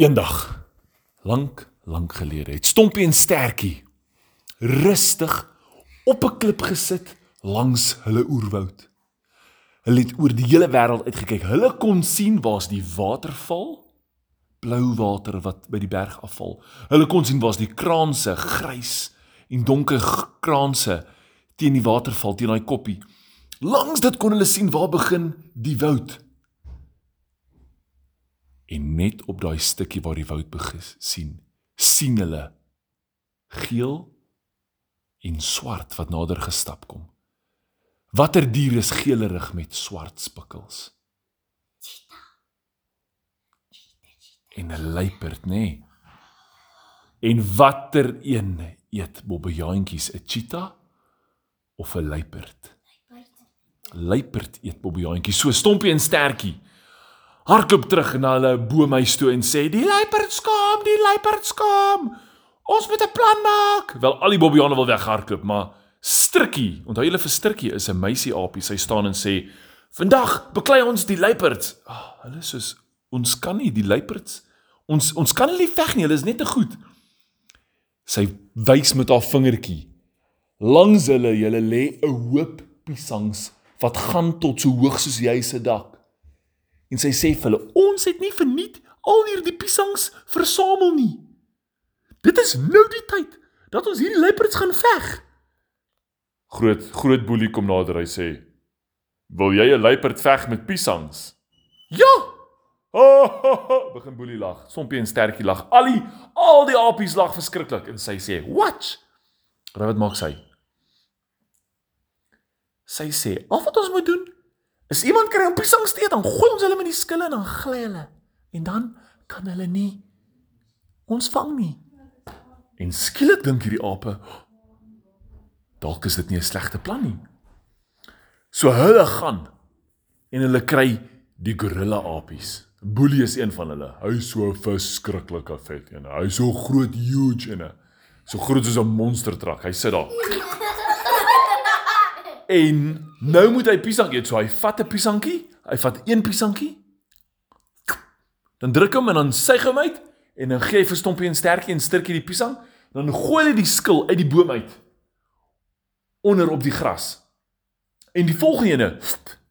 Eendag, lank, lank gelede, het Stompie en Stertjie rustig op 'n klip gesit langs hulle oerwoud. Hulle het oor die hele wêreld uitgekyk. Hulle kon sien waar's die waterval, blou water wat by die berg afval. Hulle kon sien waar's die kraanse, grys en donker kraanse teen die waterval, teen daai koppie. Langs dit kon hulle sien waar begin die woud. En net op daai stukkie waar die woud begin sien, sien hulle geel en swart wat nader gestap kom. Watter dier is geelerig met swart spikkels? En 'n luiperd, nê? Nee. En watter een eet bobbejaantjies, 'n cheetah of 'n luiperd? Luiperd eet bobbejaantjies, so stompie en stertjie. Hardloop terug na hulle boomhuis toe en sê: "Die luiperd skaam, die luiperd skaam. Ons moet 'n plan maak." Wel al die bobbejane wil weghardloop, maar Strikkie, onthou julle vir Strikkie is 'n meisie aapie. Sy staan en sê: "Vandag beklei ons die luiperds." Ag, oh, hulle sê ons kan nie die luiperds. Ons ons kan hulle nie veg nie. Hulle is net te goed. Sy wys met haar vingertjie. Langs hulle, hulle lê 'n hoop piesangs wat gaan tot so hoog soos huis se dak. En sy sê vir hulle: "Ons het nie verniet al hierdie piesangs versamel nie. Dit is nou die tyd dat ons hierdie luiperds gaan veg." Groot groot boelie kom nader hy sê: "Wil jy 'n luiperd veg met piesangs?" "Ja!" Oh, oh, oh, begin boelie lag. Sompie en stertjie lag. Al die al die apies lag verskriklik en sy sê: "Watch." Raai wat maak sy? Sy sê: "Al wat ons moet doen is iemand kry 'n piesangs te eet, dan gooi ons hulle met die skille en dan gly hulle. En dan kan hulle nie ons vang nie." En skielik dink hierdie ape: "Dalk is dit nie 'n slegte plan nie." So hulle gaan en hulle kry die gorilla apies. Boelie is een van hulle. Hy is so 'n verskriklike vet een. Hy is so groot, huge en so groot soos 'n monster truck. Hy sit daar. En nou moet hy piesang eet. So hy vat 'n piesangkie. Hy vat een piesangkie. Dan druk hom en dan suig hom uit en dan gee hy vir Stompie en Stertjie en Stirkie die piesang. Dan gooi hy die skil uit die boom uit onder op die gras. En die volgende ene,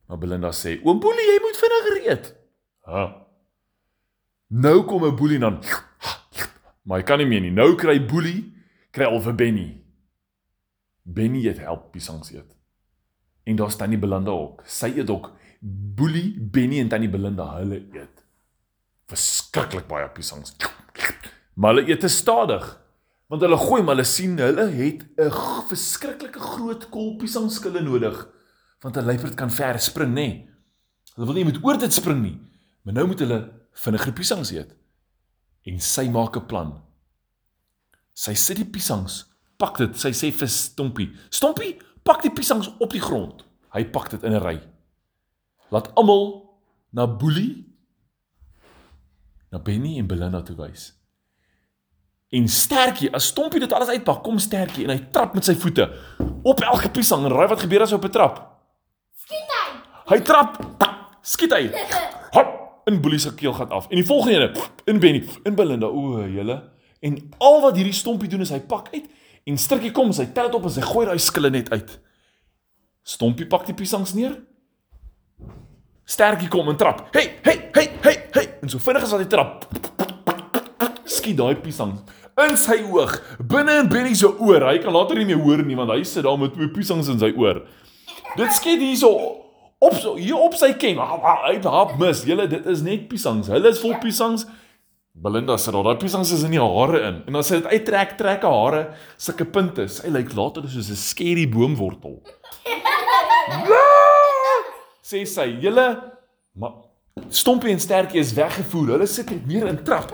maar Belinda sê, "Oom Boelie, jy moet vinniger eet." Ha. Nou kom 'n boelie dan. Maar hy kan nie meer nie. Nou kry boelie kry al vir Benny. Benny het help piesangs eet. En daar staan nie Belinda ook. Sy eet ook boelie Benny en tannie Belinda hulle eet. Verskriklik baie piesangs. Maar hulle eet te stadig. Want hulle gooi maar hulle sien hulle het 'n verskriklike groot kol piesangskille nodig want 'n luiperd kan ver spring nê. Nee. Hulle wil nie met oor dit spring nie. Maar nou moet hulle vinniger piesangs eet. En sy maak 'n plan. Sy sit die piesangs, pak dit, sy sê vir Stompie, "Stompie, pak die piesangs op die grond." Hy pak dit in 'n ry. Laat almal na Boelie, na Benny en Belinda toe wys. En Stertjie, as Stompie dit alles uitpak, kom Stertjie en hy trap met sy voete op elke piesang en raai wat gebeur as hy op 'n trap? Skiet hy. Hy trap, skiet hy. Hop, in Boelie se keel gaan af. En die volgende ene in Benny, in Belinda, o, julle. En al wat hierdie stompie doen is hy pak uit en Stirkie kom, sy tel dit op en sy gooi daai skille net uit. Stompie pak die piesangs neer. Sterkie kom en trap. Hey, hey, hey, hey, hey. En so vinnig as wat hy trap, skiet daai piesang in sy oog, binne in Benny se oor. Hy kan later nie meer hoor nie want hy sit daar met twee piesangs in sy oor. Dit skiet hierso op so hier op sy ken. Hy hap mis. Julle dit is net piesangs. Hulle is vol piesangs. Belinda sê daar, daai piesangs is in die hare in. En as sy dit uittrek, trek haar hare sulke punte. Sy lyk later soos 'n skerry boomwortel. sê sy, julle maar Stompie en Stertjie is weggevoer. Hulle sit net meer in trap.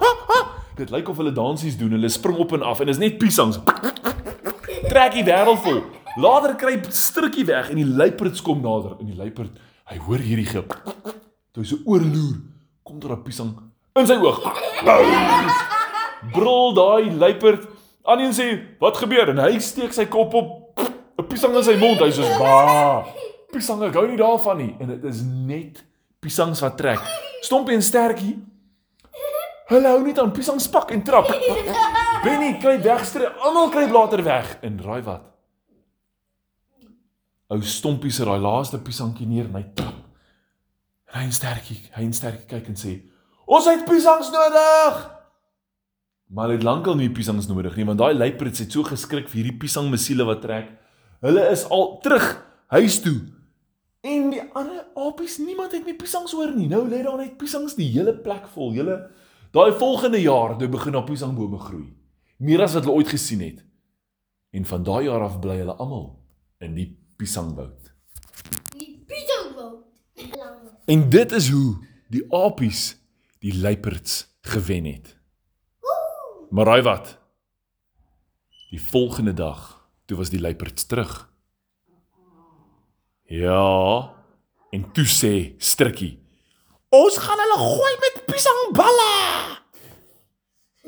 Dit lyk of hulle dansies doen. Hulle spring op en af en is net piesangs. Trek die wêreld vol. Later kry Strikkie weg en die luiperds kom nader. En die luiperd, hy hoor hierdie ge. Toe hy so oorloer, kom daar 'n piesang in sy oog. Brul daai luiperd. Annie sê, "Wat gebeur?" En hy steek sy kop op 'n piesang in sy mond. Hy sê, "Ba! Piesang, ek hou nie daarvan nie." En dit is net piesangs wat trek. Stompie en Stertjie Hulle hou net aan piesangspak en trap. Benny kry wegstreep, almal kry blader weg en raai wat? Ou Stompie se daai laaste piesangkie neer en hy trap. En hy en sterkie, hy en sterkie kyk en sê: "Ons het piesangs nodig." Maar hulle het lankal nie piesangs nodig nie, want daai luiperds het so geskrik vir hierdie piesangmesiele wat trek. Hulle is al terug huis toe. En die ander apies, niemand het meer piesangs hoor nie. Nou lê daar net piesangs die hele plek vol. Julle daai volgende jaar toe begin daar piesangbome groei. Meer as wat hulle ooit gesien het. En van daai jaar af bly hulle almal in die piesangwoud. Die piesangboom. En dit is hoe die apies die luiperds gewen het. Maar raai wat? Die volgende dag, toe was die luiperds terug. Ja, en toe sê Strikkie: "Ons gaan hulle gooi met piesangballe."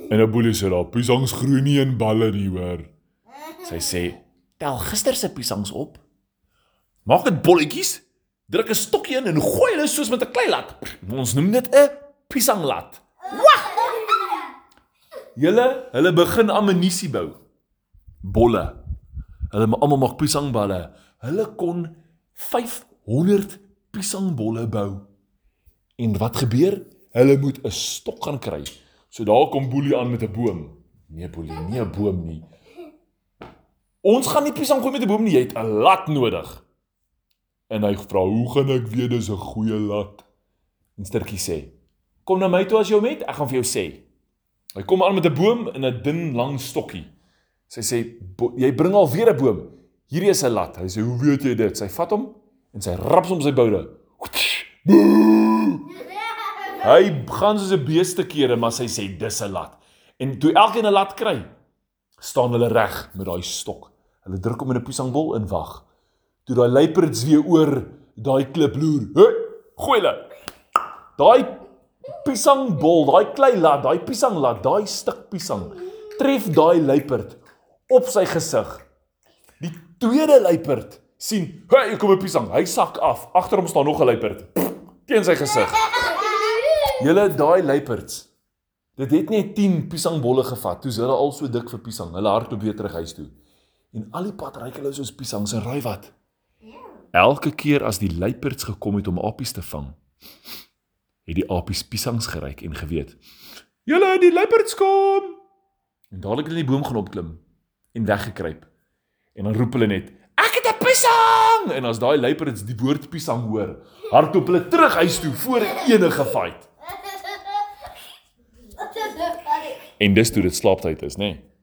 En boelie sê daar: "Piesangs groei nie in balle nie, hoor." Sy sê: "Tel gister se piesangs op. Maak dit bolletjies, druk 'n stokkie in en gooi hulle soos met 'n kleilat. Ons noem dit 'n piesanglat." Julle, hulle begin ammunisie bou. Bolle. Hulle ma- almal maak piesangballe. Hulle kon 500 piesangbolle bou. En wat gebeur? Hulle moet 'n stok gaan kry. So daar kom Boelie aan met 'n boom. Nee Boelie, nie 'n boom nie. Ons gaan nie piesang gooi met 'n boom nie, jy het 'n lat nodig. En hy vra, "Hoe gaan ek weet dis 'n goeie lat?" En Sturtjie sê, "Kom na my toe as jy hom het, ek gaan vir jou sê." Hy kom aan met 'n boom en 'n dun lang stokkie. Sy sê, "Bo- "Jy bring al weer 'n boom. Hierdie is 'n lat." Hy sê, "Hoe weet jy dit?" Sy vat hom en sy raps hom sy boude. Hy gaan soos 'n beeste kere, maar sy sê dis 'n lat. En toe elkeen 'n lat kry, staan hulle reg met daai stok. Hulle druk hom in 'n piesangbol en wag. Toe daai luiperds weer oor daai klip loer. Hey, gooi hulle. Daai piesangbol, daai klei lat, daai piesanglat, daai stuk piesang tref daai luiperd op sy gesig. Die tweede luiperd sien, "Hey, hier kom 'n piesang." Hy sak af. Agter hom staan nog 'n luiperd teen sy gesig. Julle daai luiperds. Dit het net 10 piesangbolle gevat. Toe's hulle al so dik vir piesang. Hulle hardloop weer terug huis toe. En al die pad ry hulle soos piesangs en raai wat? Elke keer as die luiperds gekom het om apies te vang, het die apies piesangs geryk en geweet. Julle, die luiperds kom. En dadelik het hulle die boom gaan opklim en weggekruip. En dan roep hulle net, "Ek het 'n piesang!" En as daai luiperds die woord piesang hoor, hardloop hulle terug huis toe voor enige fight. En dis toe dit slaaptyd is, nê? Nee?